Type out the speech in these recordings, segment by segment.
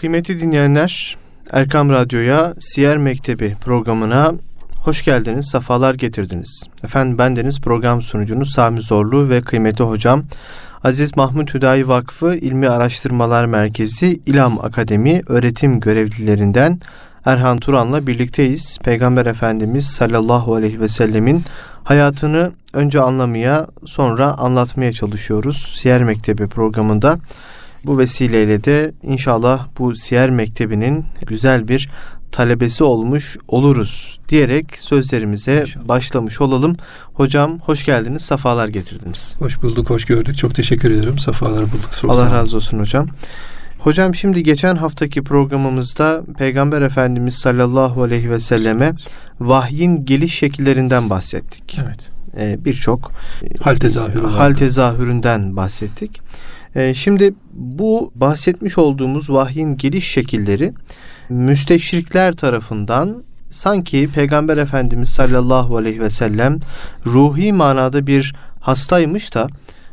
Kıymetli dinleyenler, Erkam Radyo'ya Siyer Mektebi programına hoş geldiniz, safalar getirdiniz. Efendim bendeniz program sunucunuz Sami Zorlu ve kıymetli hocam Aziz Mahmut Hüdayi Vakfı İlmi Araştırmalar Merkezi İlam Akademi öğretim görevlilerinden Erhan Turan'la birlikteyiz. Peygamber Efendimiz sallallahu aleyhi ve sellemin hayatını önce anlamaya sonra anlatmaya çalışıyoruz. Siyer Mektebi programında. Bu vesileyle de inşallah bu Siyer Mektebi'nin güzel bir talebesi olmuş oluruz diyerek sözlerimize İnşallah. başlamış olalım. Hocam hoş geldiniz, safalar getirdiniz. Hoş bulduk, hoş gördük. Çok teşekkür ederim. Safalar bulduk. Çok Allah razı olsun hocam. Hocam şimdi geçen haftaki programımızda Peygamber Efendimiz sallallahu aleyhi ve selleme vahyin geliş şekillerinden bahsettik. Evet. Ee, Birçok hal tezahürü hal tezahüründen bahsettik. Ee, şimdi bu bahsetmiş olduğumuz vahyin geliş şekilleri müsteşrikler tarafından sanki Peygamber Efendimiz sallallahu aleyhi ve sellem ruhi manada bir hastaymış da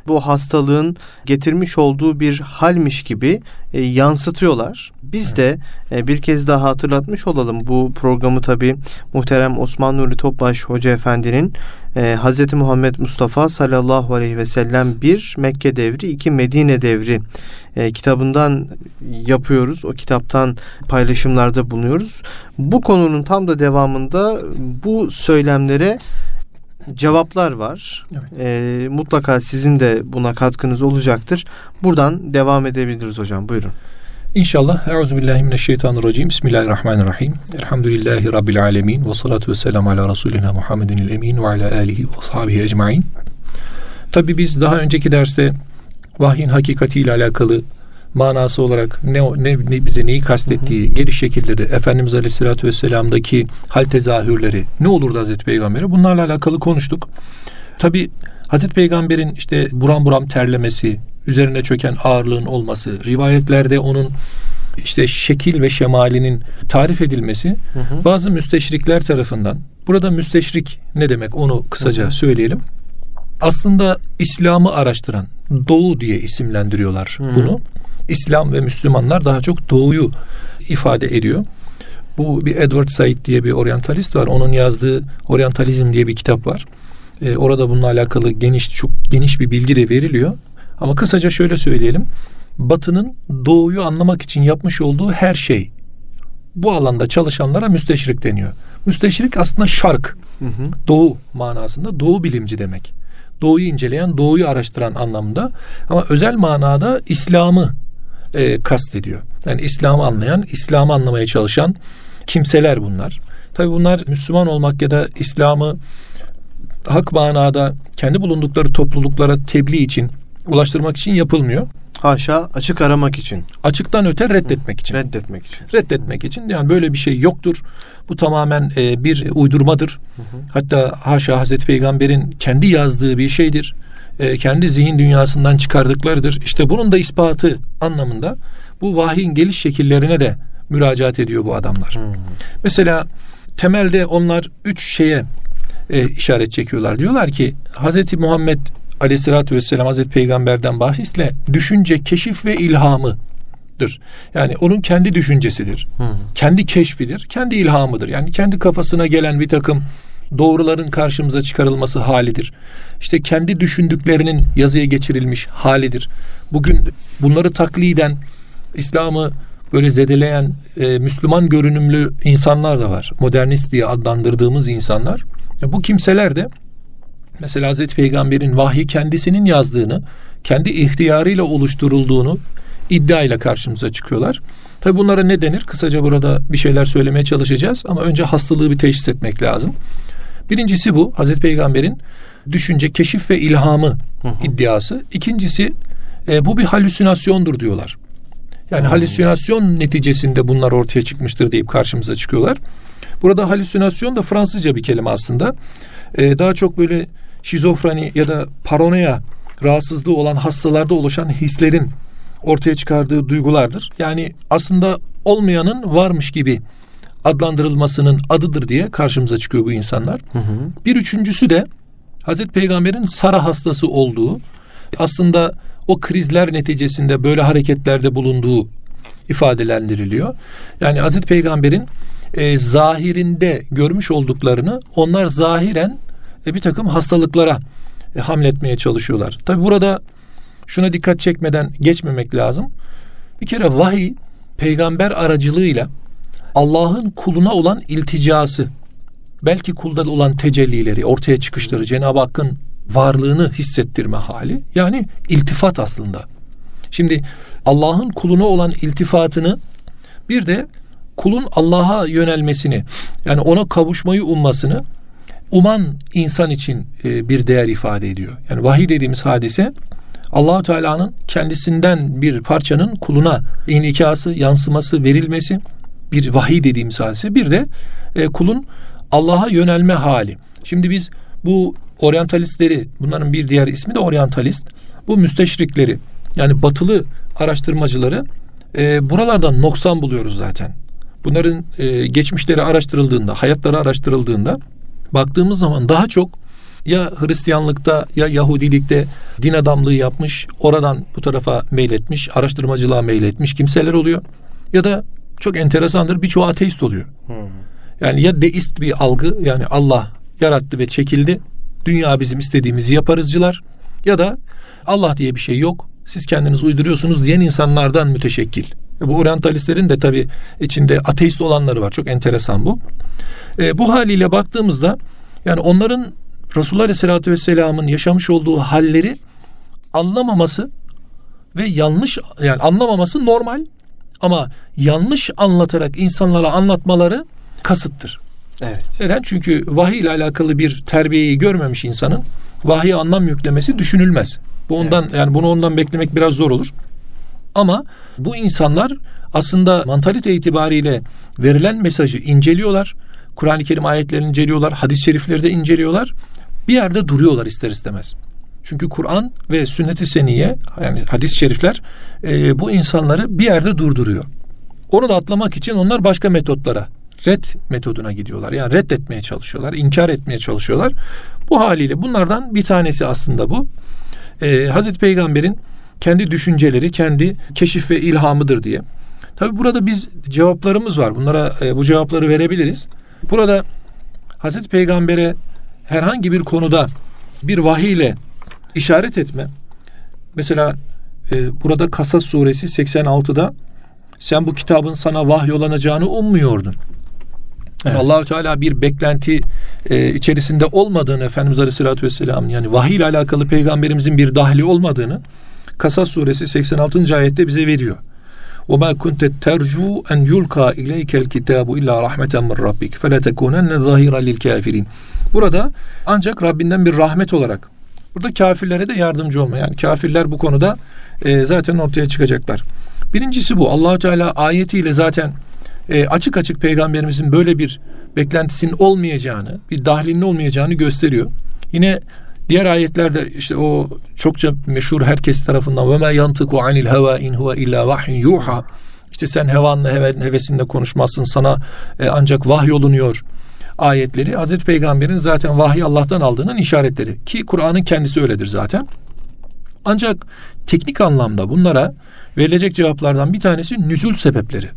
bu hastalığın getirmiş olduğu bir halmiş gibi e, yansıtıyorlar. Biz de e, bir kez daha hatırlatmış olalım bu programı tabi muhterem Osman Nuri Topbaş Hoca Efendi'nin e, Hz. Muhammed Mustafa sallallahu aleyhi ve sellem bir Mekke devri iki Medine devri e, kitabından yapıyoruz. O kitaptan paylaşımlarda bulunuyoruz. Bu konunun tam da devamında bu söylemlere cevaplar var. Evet. E, mutlaka sizin de buna katkınız olacaktır. Buradan devam edebiliriz hocam. Buyurun. İnşallah. Euzubillahimineşşeytanirracim. Bismillahirrahmanirrahim. Elhamdülillahi Rabbil alemin. Ve salatu ve selamu ala Resulina Muhammedin emin ve ala alihi ve sahabihi ecmain. Tabi biz daha önceki derste vahyin hakikati ile alakalı manası olarak ne, ne, ne bize neyi kastettiği, geliş şekilleri, Efendimiz Aleyhisselatü Vesselam'daki hal tezahürleri ne olurdu Hazreti Peygamber'e bunlarla alakalı konuştuk. Tabi Hazreti Peygamber'in işte buram buram terlemesi, üzerine çöken ağırlığın olması, rivayetlerde onun işte şekil ve şemalinin tarif edilmesi hı hı. bazı müsteşrikler tarafından. Burada müsteşrik ne demek onu kısaca hı hı. söyleyelim. Aslında İslam'ı araştıran Doğu diye isimlendiriyorlar hı hı. bunu. İslam ve Müslümanlar daha çok Doğu'yu ifade ediyor. Bu bir Edward Said diye bir oryantalist var. Onun yazdığı Oryantalizm diye bir kitap var. Ee, orada bununla alakalı geniş çok geniş bir bilgi de veriliyor. Ama kısaca şöyle söyleyelim. Batı'nın doğuyu anlamak için yapmış olduğu her şey bu alanda çalışanlara müsteşrik deniyor. Müsteşrik aslında şark, hı hı. doğu manasında doğu bilimci demek. Doğuyu inceleyen, doğuyu araştıran anlamda ama özel manada İslam'ı e, kastediyor. Yani İslam'ı anlayan, İslam'ı anlamaya çalışan kimseler bunlar. Tabi bunlar Müslüman olmak ya da İslam'ı hak manada kendi bulundukları topluluklara tebliğ için ulaştırmak için yapılmıyor. Haşa açık aramak için. Açıktan öte reddetmek için. Reddetmek için. Reddetmek için. Yani böyle bir şey yoktur. Bu tamamen e, bir uydurmadır. Hı hı. Hatta haşa Hazreti Peygamber'in kendi yazdığı bir şeydir. E, kendi zihin dünyasından çıkardıklarıdır. İşte bunun da ispatı anlamında bu vahyin geliş şekillerine de müracaat ediyor bu adamlar. Hı. Mesela temelde onlar üç şeye e, işaret çekiyorlar. Diyorlar ki Hazreti Muhammed aleyhissalatü vesselam Hazreti Peygamber'den bahisle düşünce, keşif ve ilhamıdır. Yani onun kendi düşüncesidir. Hmm. Kendi keşfidir. Kendi ilhamıdır. Yani kendi kafasına gelen bir takım doğruların karşımıza çıkarılması halidir. İşte kendi düşündüklerinin yazıya geçirilmiş halidir. Bugün bunları takliden İslam'ı böyle zedeleyen e, Müslüman görünümlü insanlar da var. Modernist diye adlandırdığımız insanlar. Ya bu kimseler de mesela Hazreti Peygamber'in vahyi kendisinin yazdığını, kendi ihtiyarıyla oluşturulduğunu iddiayla karşımıza çıkıyorlar. Tabi bunlara ne denir? Kısaca burada bir şeyler söylemeye çalışacağız ama önce hastalığı bir teşhis etmek lazım. Birincisi bu Hazreti Peygamber'in düşünce, keşif ve ilhamı hı hı. iddiası. İkincisi e, bu bir halüsinasyondur diyorlar. Yani hmm. halüsinasyon neticesinde bunlar ortaya çıkmıştır deyip karşımıza çıkıyorlar. Burada halüsinasyon da Fransızca bir kelime aslında. Ee, daha çok böyle şizofreni ya da paranoya rahatsızlığı olan hastalarda oluşan hislerin ortaya çıkardığı duygulardır. Yani aslında olmayanın varmış gibi adlandırılmasının adıdır diye karşımıza çıkıyor bu insanlar. Hı hı. Bir üçüncüsü de Hazreti Peygamber'in Sara hastası olduğu, aslında o krizler neticesinde böyle hareketlerde bulunduğu ifadelendiriliyor. Yani Hazreti Peygamber'in e, zahirinde görmüş olduklarını onlar zahiren e, bir takım hastalıklara e, hamletmeye çalışıyorlar. Tabi burada şuna dikkat çekmeden geçmemek lazım. Bir kere vahiy peygamber aracılığıyla Allah'ın kuluna olan ilticası, belki kulda olan tecellileri, ortaya çıkışları, Cenab-ı Hakk'ın varlığını hissettirme hali. Yani iltifat aslında. Şimdi Allah'ın kuluna olan iltifatını bir de kulun Allah'a yönelmesini yani ona kavuşmayı ummasını uman insan için e, bir değer ifade ediyor. Yani vahiy dediğimiz hadise Allahu Teala'nın kendisinden bir parçanın kuluna inikası, yansıması, verilmesi bir vahiy dediğimiz hadise. Bir de e, kulun Allah'a yönelme hali. Şimdi biz bu oryantalistleri, bunların bir diğer ismi de oryantalist. Bu müsteşrikleri yani batılı araştırmacıları e, buralardan noksan buluyoruz zaten. Bunların e, geçmişleri araştırıldığında, hayatları araştırıldığında baktığımız zaman daha çok ya Hristiyanlıkta ya Yahudilikte din adamlığı yapmış, oradan bu tarafa meyletmiş, araştırmacılığa meyletmiş kimseler oluyor. Ya da çok enteresandır birçoğu ateist oluyor. Hmm. Yani ya deist bir algı yani Allah yarattı ve çekildi. Dünya bizim istediğimizi yaparızcılar ya da Allah diye bir şey yok. Siz kendiniz uyduruyorsunuz diyen insanlardan müteşekkil. Bu oryantalistlerin de tabi içinde ateist olanları var. Çok enteresan bu. E, bu haliyle baktığımızda yani onların Resulullah Aleyhisselatü Vesselam'ın yaşamış olduğu halleri anlamaması ve yanlış yani anlamaması normal ama yanlış anlatarak insanlara anlatmaları kasıttır. Evet. Neden? Çünkü vahiy ile alakalı bir terbiyeyi görmemiş insanın vahiy anlam yüklemesi düşünülmez. Bu ondan evet. yani bunu ondan beklemek biraz zor olur. Ama bu insanlar aslında mantalite itibariyle verilen mesajı inceliyorlar. Kur'an-ı Kerim ayetlerini inceliyorlar, hadis-i şerifleri de inceliyorlar. Bir yerde duruyorlar ister istemez. Çünkü Kur'an ve sünnet-i seniye yani hadis-i şerifler e, bu insanları bir yerde durduruyor. Onu da atlamak için onlar başka metotlara red metoduna gidiyorlar. Yani reddetmeye çalışıyorlar, inkar etmeye çalışıyorlar. Bu haliyle bunlardan bir tanesi aslında bu. Ee, Hazreti Peygamber'in kendi düşünceleri, kendi keşif ve ilhamıdır diye. Tabi burada biz cevaplarımız var. Bunlara e, bu cevapları verebiliriz. Burada Hazreti Peygamber'e herhangi bir konuda bir vahiy ile işaret etme. Mesela e, burada Kasas suresi 86'da sen bu kitabın sana vahyolanacağını ummuyordun. Yani evet. Allahu Teala bir beklenti e, içerisinde olmadığını Efendimiz Aleyhisselatü Vesselam yani vahiy ile alakalı peygamberimizin bir dahli olmadığını Kasas suresi 86. ayette bize veriyor. وَمَا كُنْتَ تَرْجُوا أَنْ يُلْقَى إِلَيْكَ الْكِتَابُ إِلَّا رَحْمَةً مِنْ رَبِّكَ فَلَا تَكُونَنَّ ظَهِيرًا لِلْكَافِرِينَ Burada ancak Rabbinden bir rahmet olarak burada kafirlere de yardımcı olma. Yani kafirler bu konuda e, zaten ortaya çıkacaklar. Birincisi bu. allah Teala ayetiyle zaten e, açık açık peygamberimizin böyle bir beklentisinin olmayacağını, bir dahlinin olmayacağını gösteriyor. Yine diğer ayetlerde işte o çokça meşhur herkes tarafından ve ma yantıku anil heva in huve illa vahyun yuha. İşte sen hevanla hevesinde konuşmazsın sana e, ancak vahyolunuyor ayetleri Hazreti Peygamber'in zaten vahiy Allah'tan aldığının işaretleri ki Kur'an'ın kendisi öyledir zaten. Ancak teknik anlamda bunlara verilecek cevaplardan bir tanesi nüzul sebepleri.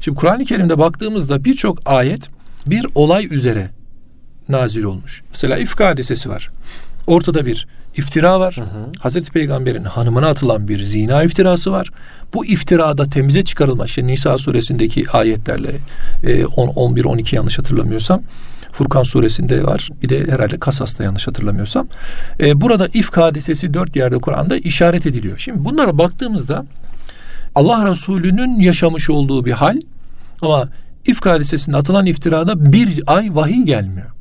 Şimdi Kur'an-ı Kerim'de baktığımızda birçok ayet bir olay üzere nazil olmuş. Mesela ifk hadisesi var. Ortada bir iftira var. Hı hı. Hazreti Peygamber'in hanımına atılan bir zina iftirası var. Bu iftirada temize çıkarılma işte Nisa suresindeki ayetlerle e, 10 11 12 yanlış hatırlamıyorsam Furkan suresinde var. Bir de herhalde Kasas'ta yanlış hatırlamıyorsam. E, burada ifk hadisesi dört yerde Kur'an'da işaret ediliyor. Şimdi bunlara baktığımızda Allah Resulü'nün yaşamış olduğu bir hal ama ifk hadisesinde atılan iftirada bir ay vahiy gelmiyor.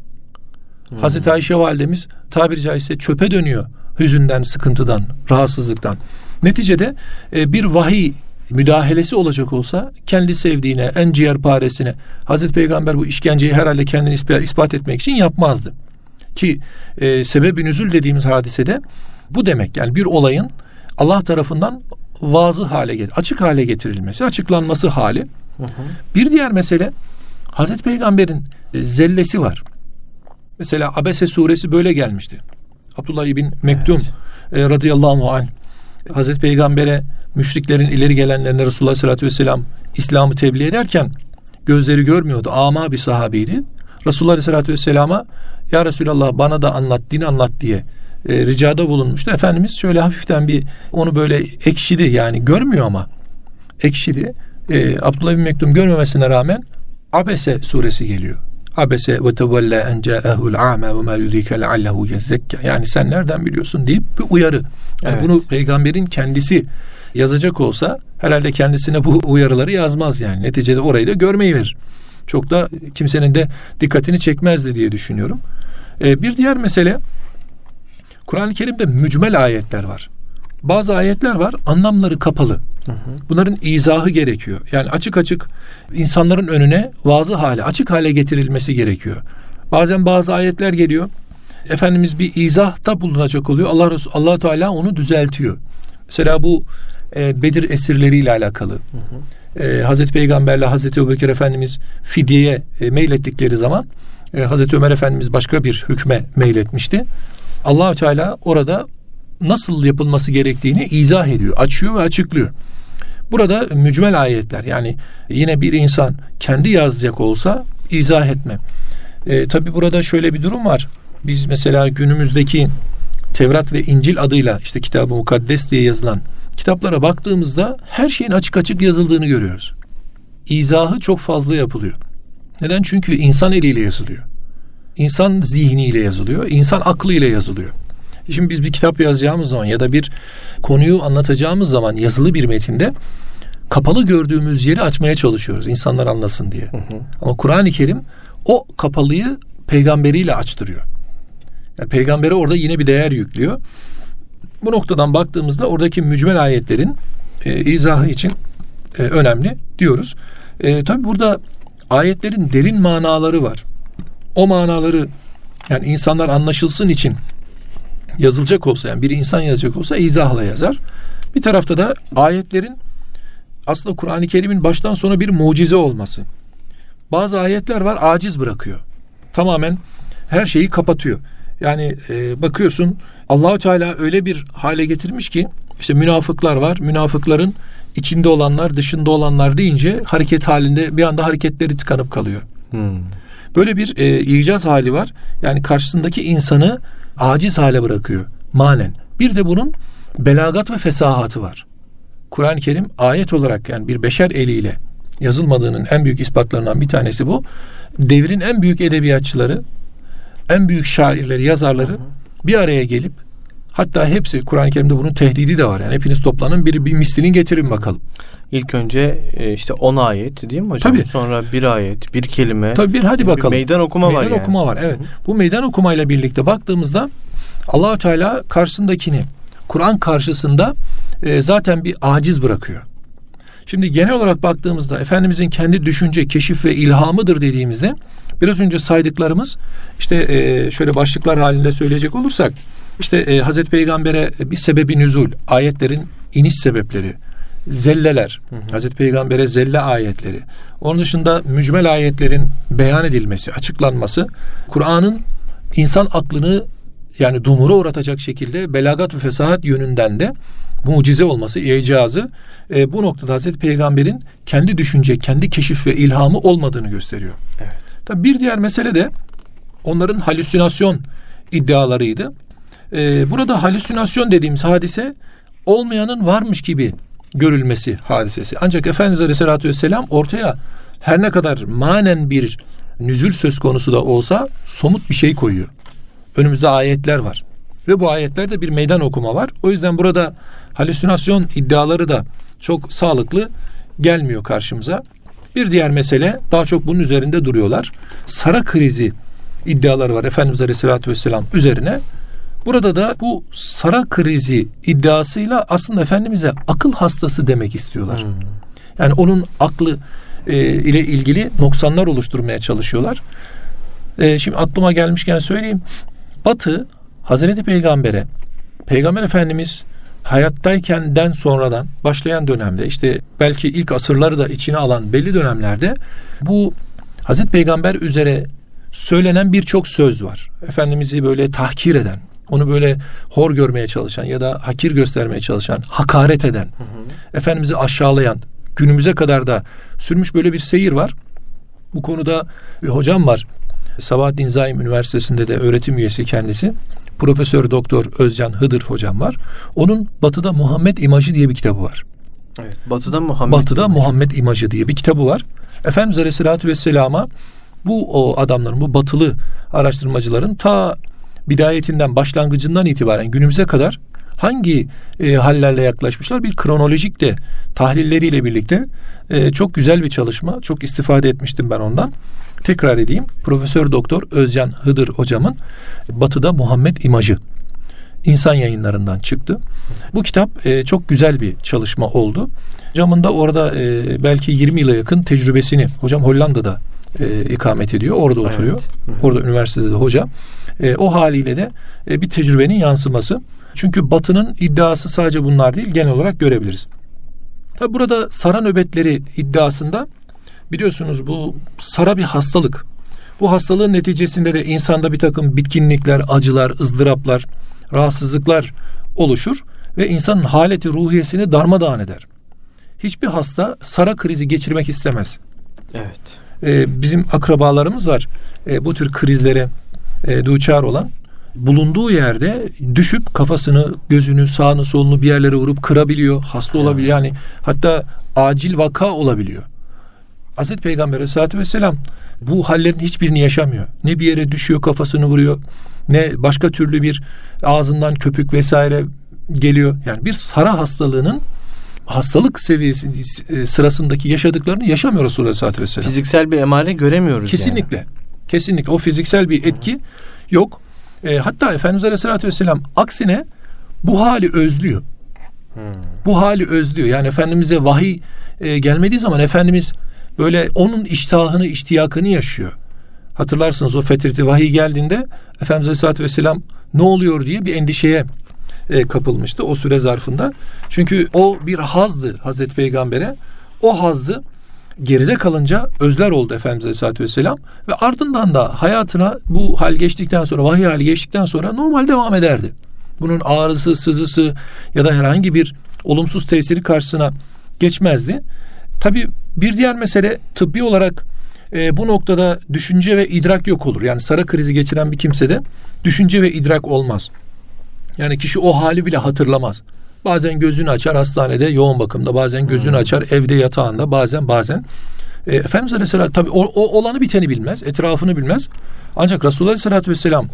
Hmm. Hazreti Ayşe validemiz tabiri caizse çöpe dönüyor. Hüzünden, sıkıntıdan, rahatsızlıktan. Neticede e, bir vahiy müdahalesi olacak olsa kendi sevdiğine, en ciğerparesine Hazreti Peygamber bu işkenceyi herhalde kendini ispat etmek için yapmazdı. Ki e, sebebi nüzül dediğimiz hadisede bu demek yani bir olayın Allah tarafından vazı hale açık hale getirilmesi, açıklanması hali. Hı hı. Bir diğer mesele Hazreti Peygamber'in e, zellesi var. Mesela Abese suresi böyle gelmişti. Abdullah ibn Mektum evet. e, radıyallahu anh Hazreti Peygamber'e müşriklerin ileri gelenlerine Resulullah Aleyhisselatü Vesselam İslam'ı tebliğ ederken gözleri görmüyordu. Ama bir sahabiydi. Resulullah Aleyhisselatü Vesselam'a Ya Resulallah bana da anlat, din anlat diye e, ricada bulunmuştu. Efendimiz şöyle hafiften bir onu böyle ekşidi yani görmüyor ama ekşidi. E, Abdullah bin Mektum görmemesine rağmen Abese suresi geliyor. Abese ve tevelle en ca'ehul a'ma ve ma yudrike leallehu yezzekka. Yani sen nereden biliyorsun deyip bir uyarı. Yani evet. bunu peygamberin kendisi yazacak olsa herhalde kendisine bu uyarıları yazmaz yani. Neticede orayı da görmeyi verir. Çok da kimsenin de dikkatini çekmezdi diye düşünüyorum. Ee, bir diğer mesele Kur'an-ı Kerim'de mücmel ayetler var. Bazı ayetler var anlamları kapalı. Bunların izahı gerekiyor. Yani açık açık insanların önüne vazı hale, açık hale getirilmesi gerekiyor. Bazen bazı ayetler geliyor. Efendimiz bir izahta bulunacak oluyor. Allah Resul Allah Teala onu düzeltiyor. Mesela bu e, Bedir esirleriyle alakalı. Hı hı. E, Hazreti Peygamberle Hazreti Ebubekir Efendimiz fidyeye e, meylettikleri zaman e, Hazreti Ömer Efendimiz başka bir hükme meyletmişti. allah Teala orada nasıl yapılması gerektiğini izah ediyor, açıyor ve açıklıyor. Burada mücmel ayetler yani yine bir insan kendi yazacak olsa izah etme. E, Tabi burada şöyle bir durum var. Biz mesela günümüzdeki Tevrat ve İncil adıyla işte kitabı mukaddes diye yazılan kitaplara baktığımızda her şeyin açık açık yazıldığını görüyoruz. İzahı çok fazla yapılıyor. Neden? Çünkü insan eliyle yazılıyor. İnsan zihniyle yazılıyor. insan aklıyla yazılıyor. Şimdi biz bir kitap yazacağımız zaman ya da bir konuyu anlatacağımız zaman yazılı bir metinde kapalı gördüğümüz yeri açmaya çalışıyoruz insanlar anlasın diye. Hı hı. Ama Kur'an-ı Kerim o kapalıyı peygamberiyle açtırıyor. Yani peygambere orada yine bir değer yüklüyor. Bu noktadan baktığımızda oradaki mücmel ayetlerin e, izahı için e, önemli diyoruz. E, Tabi burada ayetlerin derin manaları var. O manaları yani insanlar anlaşılsın için yazılacak olsa yani bir insan yazacak olsa izahla yazar. Bir tarafta da ayetlerin aslında Kur'an-ı Kerim'in baştan sona bir mucize olması. Bazı ayetler var aciz bırakıyor. Tamamen her şeyi kapatıyor. Yani e, bakıyorsun Allahu Teala öyle bir hale getirmiş ki işte münafıklar var. Münafıkların içinde olanlar, dışında olanlar deyince hareket halinde bir anda hareketleri tıkanıp kalıyor. Hmm. Böyle bir e, icaz hali var. Yani karşısındaki insanı aciz hale bırakıyor manen. Bir de bunun belagat ve fesahatı var. Kur'an-ı Kerim ayet olarak yani bir beşer eliyle yazılmadığının en büyük ispatlarından bir tanesi bu. Devrin en büyük edebiyatçıları, en büyük şairleri, yazarları bir araya gelip hatta hepsi Kur'an-ı Kerim'de bunun tehdidi de var. Yani hepiniz toplanın bir, bir mislini getirin bakalım. İlk önce e, işte 10 ayet değil mi hocam? Tabii. Sonra bir ayet, bir kelime. Tabii bir hadi bakalım. Bir meydan okuma meydan var Meydan okuma var evet. Hı-hı. Bu meydan okumayla birlikte baktığımızda Allahu Teala karşısındakini Kur'an karşısında e, zaten bir aciz bırakıyor. Şimdi genel olarak baktığımızda Efendimizin kendi düşünce, keşif ve ilhamıdır dediğimizde biraz önce saydıklarımız işte e, şöyle başlıklar halinde söyleyecek olursak işte e, Hazreti Peygamber'e bir sebebi nüzul, ayetlerin iniş sebepleri, zelleler, hı hı. Hazreti Peygamber'e zelle ayetleri. Onun dışında mücmel ayetlerin beyan edilmesi, açıklanması, Kur'an'ın insan aklını yani dumura uğratacak şekilde belagat ve fesahat yönünden de mucize olması, icazı e, bu noktada Hazreti Peygamber'in kendi düşünce, kendi keşif ve ilhamı olmadığını gösteriyor. Evet. Tabi bir diğer mesele de onların halüsinasyon iddialarıydı. E, burada halüsinasyon dediğimiz hadise olmayanın varmış gibi görülmesi hadisesi. Ancak Efendimiz Aleyhisselatü Vesselam ortaya her ne kadar manen bir nüzül söz konusu da olsa somut bir şey koyuyor. Önümüzde ayetler var. Ve bu ayetlerde bir meydan okuma var. O yüzden burada halüsinasyon iddiaları da çok sağlıklı gelmiyor karşımıza. Bir diğer mesele daha çok bunun üzerinde duruyorlar. Sara krizi iddiaları var Efendimiz Aleyhisselatü Vesselam üzerine. Burada da bu sara krizi iddiasıyla aslında Efendimiz'e akıl hastası demek istiyorlar. Hmm. Yani onun aklı e, ile ilgili noksanlar oluşturmaya çalışıyorlar. E, şimdi aklıma gelmişken söyleyeyim. Batı Hazreti Peygamber'e Peygamber Efendimiz hayattaykenden sonradan başlayan dönemde işte belki ilk asırları da içine alan belli dönemlerde bu Hazreti Peygamber üzere söylenen birçok söz var. Efendimiz'i böyle tahkir eden, onu böyle hor görmeye çalışan ya da hakir göstermeye çalışan, hakaret eden, hı hı. Efendimiz'i aşağılayan, günümüze kadar da sürmüş böyle bir seyir var. Bu konuda bir hocam var. Sabahattin Zaim Üniversitesi'nde de öğretim üyesi kendisi. Profesör Doktor Özcan Hıdır hocam var. Onun Batı'da Muhammed İmajı diye bir kitabı var. Evet, Batı'da Muhammed Batı'da İmajı. Muhammed İmajı diye bir kitabı var. Efendimiz Aleyhisselatü Vesselam'a bu o adamların, bu batılı araştırmacıların ta bidayetinden, başlangıcından itibaren günümüze kadar hangi e, hallerle yaklaşmışlar bir kronolojik de tahlilleriyle birlikte e, çok güzel bir çalışma. Çok istifade etmiştim ben ondan. Tekrar edeyim. Profesör Doktor Özcan Hıdır hocamın Batı'da Muhammed İmajı insan yayınlarından çıktı. Bu kitap e, çok güzel bir çalışma oldu. Hocamın da orada e, belki 20 yıla yakın tecrübesini hocam Hollanda'da e, ikamet ediyor. Orada evet. oturuyor. Orada üniversitede de hoca. E, o haliyle de e, bir tecrübenin yansıması. Çünkü Batı'nın iddiası sadece bunlar değil genel olarak görebiliriz. Tabi burada sara nöbetleri iddiasında biliyorsunuz bu sara bir hastalık. Bu hastalığın neticesinde de insanda bir takım bitkinlikler, acılar, ızdıraplar, rahatsızlıklar oluşur ve insanın haleti ruhiyesini darmadağın eder. Hiçbir hasta sara krizi geçirmek istemez. Evet. Ee, bizim akrabalarımız var. Ee, bu tür krizlere e, duçar olan bulunduğu yerde düşüp kafasını, gözünü, sağını, solunu bir yerlere vurup kırabiliyor. Hasta olabiliyor. Yani hatta acil vaka olabiliyor. Hazreti Peygamber Aleyhisselatü Vesselam bu hallerin hiçbirini yaşamıyor. Ne bir yere düşüyor kafasını vuruyor ne başka türlü bir ağzından köpük vesaire geliyor. Yani bir sara hastalığının hastalık seviyesi e, sırasındaki yaşadıklarını yaşamıyor Resulullah Aleyhisselatü Vesselam. Fiziksel bir emare göremiyoruz Kesinlikle. Yani. Kesinlikle. O fiziksel bir etki yok. E, hatta Efendimiz Aleyhisselatü Vesselam aksine bu hali özlüyor. Hmm. Bu hali özlüyor. Yani Efendimiz'e vahiy e, gelmediği zaman Efendimiz böyle onun iştahını, iştiyakını yaşıyor. Hatırlarsınız o fetreti vahiy geldiğinde Efendimiz Aleyhisselatü Vesselam ne oluyor diye bir endişeye e, kapılmıştı o süre zarfında. Çünkü o bir hazdı Hazreti Peygamber'e. O hazzı geride kalınca özler oldu Efendimiz Aleyhisselatü Vesselam ve ardından da hayatına bu hal geçtikten sonra vahiy hali geçtikten sonra normal devam ederdi. Bunun ağrısı, sızısı ya da herhangi bir olumsuz tesiri karşısına geçmezdi. Tabi bir diğer mesele tıbbi olarak e, bu noktada düşünce ve idrak yok olur. Yani sarı krizi geçiren bir kimsede düşünce ve idrak olmaz. Yani kişi o hali bile hatırlamaz. Bazen gözünü açar hastanede yoğun bakımda, bazen gözünü hmm. açar evde yatağında, bazen bazen. E, Efendimiz Aleyhisselam tabi o, o olanı biteni bilmez, etrafını bilmez. Ancak Resulullah Aleyhisselatü Vesselam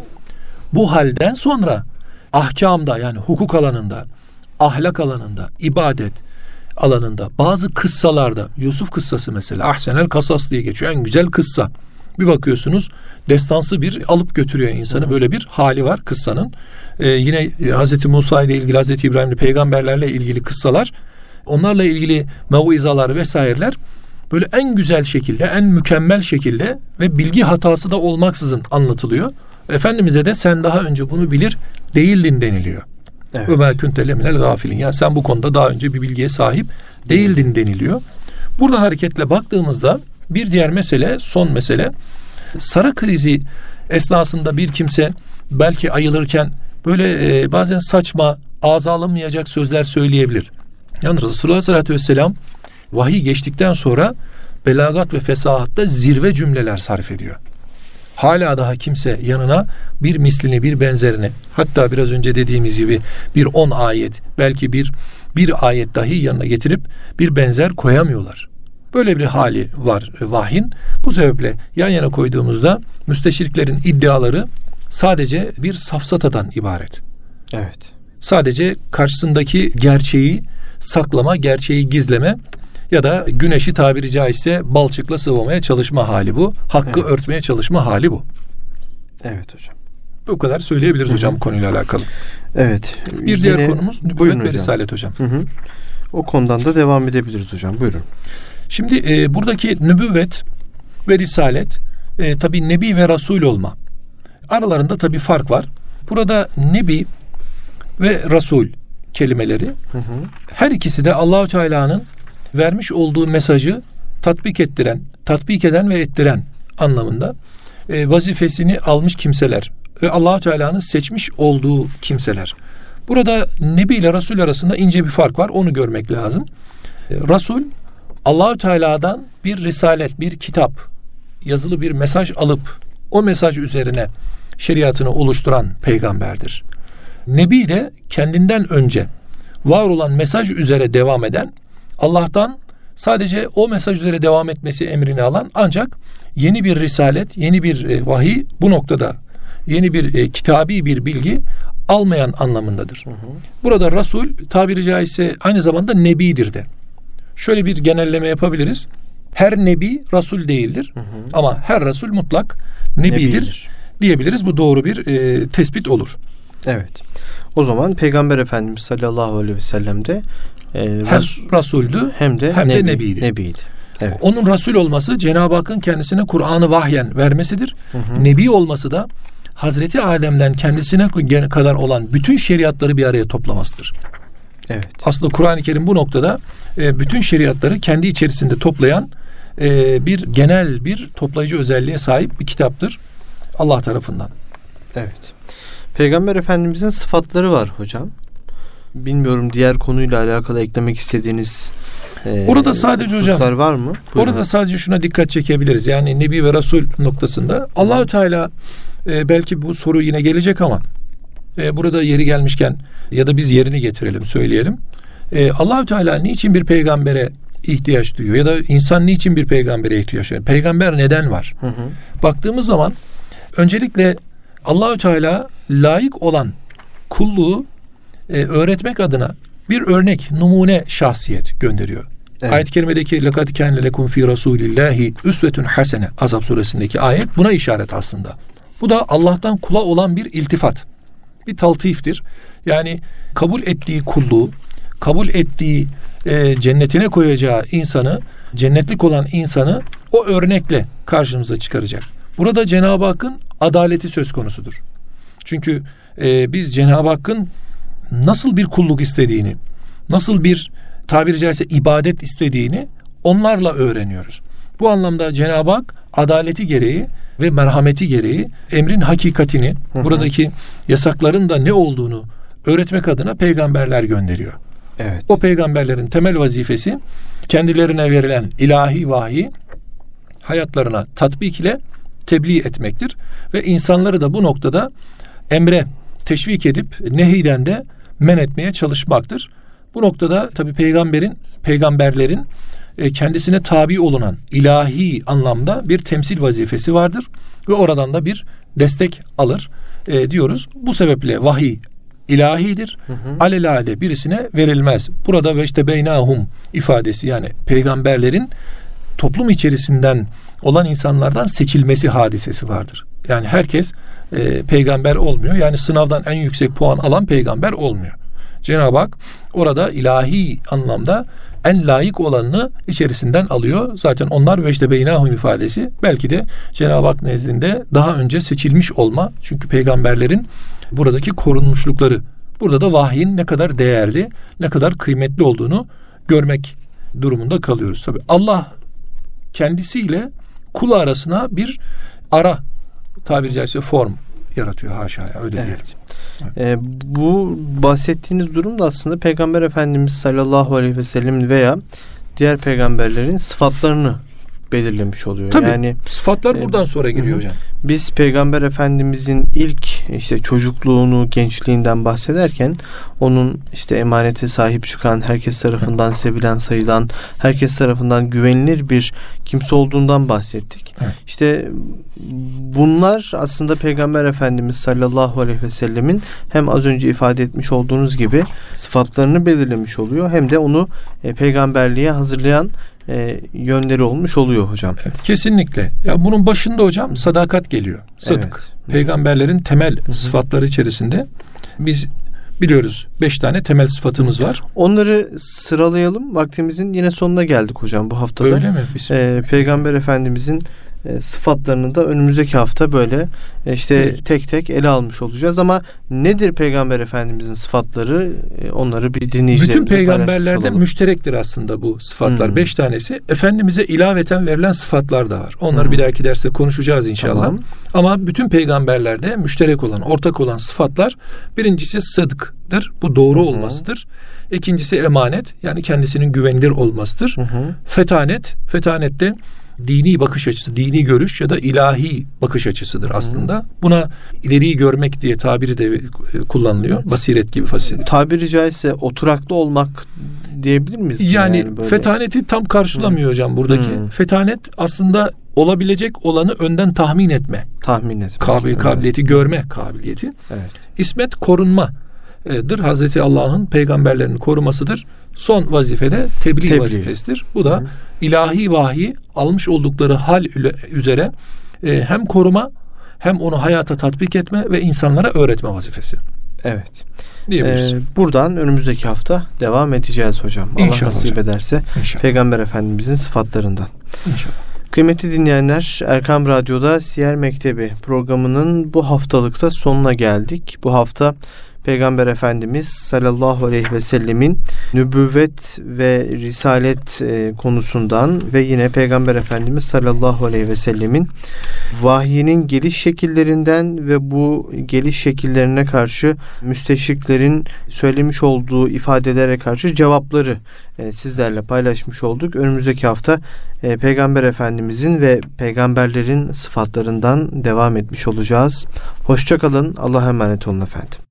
bu halden sonra ahkamda yani hukuk alanında, ahlak alanında, ibadet alanında, bazı kıssalarda, Yusuf kıssası mesela, Ahsenel Kasas diye geçiyor. En güzel kıssa. Bir bakıyorsunuz destansı bir alıp götürüyor insanı. Hı. Böyle bir hali var kıssanın. Ee, yine Hazreti Musa ile ilgili, Hazreti İbrahim'le peygamberlerle ilgili kıssalar, onlarla ilgili mevizalar vesaireler böyle en güzel şekilde, en mükemmel şekilde ve bilgi hatası da olmaksızın anlatılıyor. Efendimiz'e de sen daha önce bunu bilir değildin deniliyor. Ve ma kunte minel gafilin. Yani sen bu konuda daha önce bir bilgiye sahip değildin deniliyor. Buradan hareketle baktığımızda bir diğer mesele, son mesele Sara krizi esnasında bir kimse belki ayılırken böyle e, bazen saçma, ağza alınmayacak sözler söyleyebilir. Yani Resulullah Aleyhisselatü Vesselam vahiy geçtikten sonra belagat ve fesahatta zirve cümleler sarf ediyor. Hala daha kimse yanına bir mislini, bir benzerini, hatta biraz önce dediğimiz gibi bir on ayet, belki bir bir ayet dahi yanına getirip bir benzer koyamıyorlar. Böyle bir hali var vahyin. Bu sebeple yan yana koyduğumuzda müsteşriklerin iddiaları sadece bir safsatadan ibaret. Evet. Sadece karşısındaki gerçeği saklama, gerçeği gizleme ya da güneşi tabiri caizse balçıkla sıvamaya çalışma hali bu. Hakkı evet. örtmeye çalışma hali bu. Evet hocam. Bu kadar söyleyebiliriz Hı-hı. hocam konuyla alakalı. Evet. Bir Yine, diğer konumuz nübüvvet ve risalet hocam. Hı-hı. O konudan da devam edebiliriz hocam. Buyurun. Şimdi e, buradaki nübüvvet ve risalet e, tabi nebi ve rasul olma. Aralarında tabi fark var. Burada nebi ve rasul kelimeleri hı hı. her ikisi de Allahü Teala'nın vermiş olduğu mesajı tatbik ettiren, tatbik eden ve ettiren anlamında e, vazifesini almış kimseler. ve allah Teala'nın seçmiş olduğu kimseler. Burada Nebi ile Resul arasında ince bir fark var. Onu görmek lazım. E, Resul Allahü Teala'dan bir risalet, bir kitap, yazılı bir mesaj alıp o mesaj üzerine şeriatını oluşturan peygamberdir. Nebi de kendinden önce var olan mesaj üzere devam eden Allah'tan sadece o mesaj üzere devam etmesi emrini alan ancak yeni bir risalet, yeni bir e, vahiy bu noktada yeni bir e, kitabi bir bilgi almayan anlamındadır. Hı hı. Burada Resul tabiri caizse aynı zamanda nebidir de. Şöyle bir genelleme yapabiliriz. Her nebi Resul değildir. Hı hı. Ama her Resul mutlak nebidir, nebidir. diyebiliriz. Bu doğru bir e, tespit olur. Evet. O zaman Peygamber Efendimiz sallallahu aleyhi ve sellem de e, hem Resul'dü hem de, hem nebi, de nebiydi. nebiydi. Evet. Onun Resul olması Cenab-ı Hakk'ın kendisine Kur'an'ı vahyen vermesidir. Hı hı. Nebi olması da Hazreti Adem'den kendisine kadar olan bütün şeriatları bir araya toplamasıdır. Evet. Aslında Kur'an-ı Kerim bu noktada e, bütün şeriatları kendi içerisinde toplayan e, bir genel bir toplayıcı özelliğe sahip bir kitaptır Allah tarafından. Evet. Peygamber Efendimizin sıfatları var hocam. Bilmiyorum diğer konuyla alakalı eklemek istediğiniz e, Orada sadece hocam var mı? Buyurun. Orada sadece şuna dikkat çekebiliriz. Yani Nebi ve Resul noktasında Allahü Teala e, belki bu soru yine gelecek ama e, burada yeri gelmişken ya da biz yerini getirelim söyleyelim. E, Allahü Teala niçin bir peygambere ihtiyaç duyuyor ya da insan niçin bir peygambere ihtiyaç duyuyor? Peygamber neden var? Hı hı. Baktığımız zaman öncelikle Allahü Teala layık olan kulluğu e, öğretmek adına bir örnek, numune şahsiyet gönderiyor. Evet. Ayet-i kerimedeki lekad kâne lekum fi rasulillahi üsvetun hasene Azap suresindeki ayet buna işaret aslında. Bu da Allah'tan kula olan bir iltifat. Bir taltiftir. Yani kabul ettiği kulluğu, kabul ettiği e, cennetine koyacağı insanı, cennetlik olan insanı o örnekle karşımıza çıkaracak. Burada Cenab-ı Hakk'ın adaleti söz konusudur. Çünkü e, biz Cenab-ı Hakk'ın nasıl bir kulluk istediğini, nasıl bir tabiri caizse ibadet istediğini onlarla öğreniyoruz. Bu anlamda Cenab-ı Hak adaleti gereği ve merhameti gereği emrin hakikatini, hı hı. buradaki yasakların da ne olduğunu öğretmek adına peygamberler gönderiyor. Evet. O peygamberlerin temel vazifesi kendilerine verilen ilahi vahiy hayatlarına tatbik ile tebliğ etmektir ve insanları da bu noktada emre teşvik edip nehiden de men etmeye çalışmaktır. Bu noktada tabi peygamberin peygamberlerin e, kendisine tabi olunan ilahi anlamda bir temsil vazifesi vardır ve oradan da bir destek alır e, diyoruz. Bu sebeple vahiy ilahidir. Hı hı. Alelade birisine verilmez. Burada ve işte beynahum ifadesi yani peygamberlerin toplum içerisinden olan insanlardan seçilmesi hadisesi vardır. Yani herkes e, peygamber olmuyor. Yani sınavdan en yüksek puan alan peygamber olmuyor. Cenab-ı Hak orada ilahi anlamda en layık olanını içerisinden alıyor. Zaten onlar ve işte beynahum ifadesi belki de Cenab-ı Hak nezdinde daha önce seçilmiş olma. Çünkü peygamberlerin buradaki korunmuşlukları. Burada da vahyin ne kadar değerli, ne kadar kıymetli olduğunu görmek durumunda kalıyoruz. Tabi Allah kendisiyle kul arasına bir ara tabiri caizse form yaratıyor haşa öyle evet. diyelim. E, bu bahsettiğiniz durum da aslında Peygamber Efendimiz sallallahu aleyhi ve sellem veya diğer peygamberlerin sıfatlarını belirlemiş oluyor. Tabii, yani sıfatlar e, buradan sonra giriyor hocam. Biz Peygamber Efendimizin ilk işte çocukluğunu, gençliğinden bahsederken onun işte emanete sahip çıkan, herkes tarafından sevilen, sayılan, herkes tarafından güvenilir bir kimse olduğundan bahsettik. Evet. İşte bunlar aslında Peygamber Efendimiz sallallahu aleyhi ve sellemin hem az önce ifade etmiş olduğunuz gibi sıfatlarını belirlemiş oluyor hem de onu e, peygamberliğe hazırlayan e, yönleri olmuş oluyor hocam. Evet, kesinlikle. Ya bunun başında hocam sadakat geliyor. Sadık. Evet. Peygamberlerin temel Hı-hı. sıfatları içerisinde biz biliyoruz beş tane temel sıfatımız var. Onları sıralayalım. Vaktimizin yine sonuna geldik hocam bu haftada. Öyle mi? Ee, Peygamber Efendimizin e, sıfatlarını da önümüzdeki hafta böyle e, işte Evet. tek tek ele almış olacağız ama nedir Peygamber Efendimizin sıfatları E, onları bir dinleyicilerimize Bütün peygamberlerde müşterektir aslında bu sıfatlar. Hmm. Beş tanesi. Efendimiz'e ilaveten verilen sıfatlar da var. Onları Hmm. bir dahaki derste konuşacağız inşallah. Tamam. Ama bütün peygamberlerde müşterek olan, ortak olan sıfatlar birincisi sıdktır. Bu doğru hı. olmasıdır. İkincisi emanet yani kendisinin güvenilir olmasıdır. Hı. Fetanet, fetanet de dini bakış açısı, dini görüş ya da ilahi bakış açısıdır aslında. Buna ileriyi görmek diye tabiri de e, kullanılıyor. Basiret gibi fazilet. Tabiri caizse oturaklı olmak diyebilir miyiz? buna Yani, böyle? fetaneti tam karşılamıyor hocam buradaki. Hmm. Fetanet aslında olabilecek olanı önden tahmin etme. tahmin etmek. Kabil, Evet. kabiliyeti görme kabiliyeti. Evet. İsmet korunmadır. Hazreti Allah'ın peygamberlerini korumasıdır. Son vazifede tebliğ, Tebliğ. vazifesidir. Bu da Hı. ilahi vahiy almış oldukları hal üzere e, hem koruma hem onu hayata tatbik etme ve insanlara öğretme vazifesi Evet. diyebiliriz. Ee, buradan önümüzdeki hafta devam edeceğiz hocam. Allah İnşallah nasip hocam. ederse İnşallah. Peygamber Efendimizin sıfatlarından. İnşallah. Kıymetli dinleyenler Erkam Radyo'da Siyer Mektebi programının bu haftalıkta sonuna geldik. Bu hafta Peygamber Efendimiz sallallahu aleyhi ve sellemin nübüvvet ve risalet e, konusundan ve yine Peygamber Efendimiz sallallahu aleyhi ve sellemin vahyinin geliş şekillerinden ve bu geliş şekillerine karşı müsteşriklerin söylemiş olduğu ifadelere karşı cevapları e, sizlerle paylaşmış olduk. Önümüzdeki hafta e, Peygamber Efendimizin ve peygamberlerin sıfatlarından devam etmiş olacağız. Hoşçakalın. Allah'a emanet olun efendim.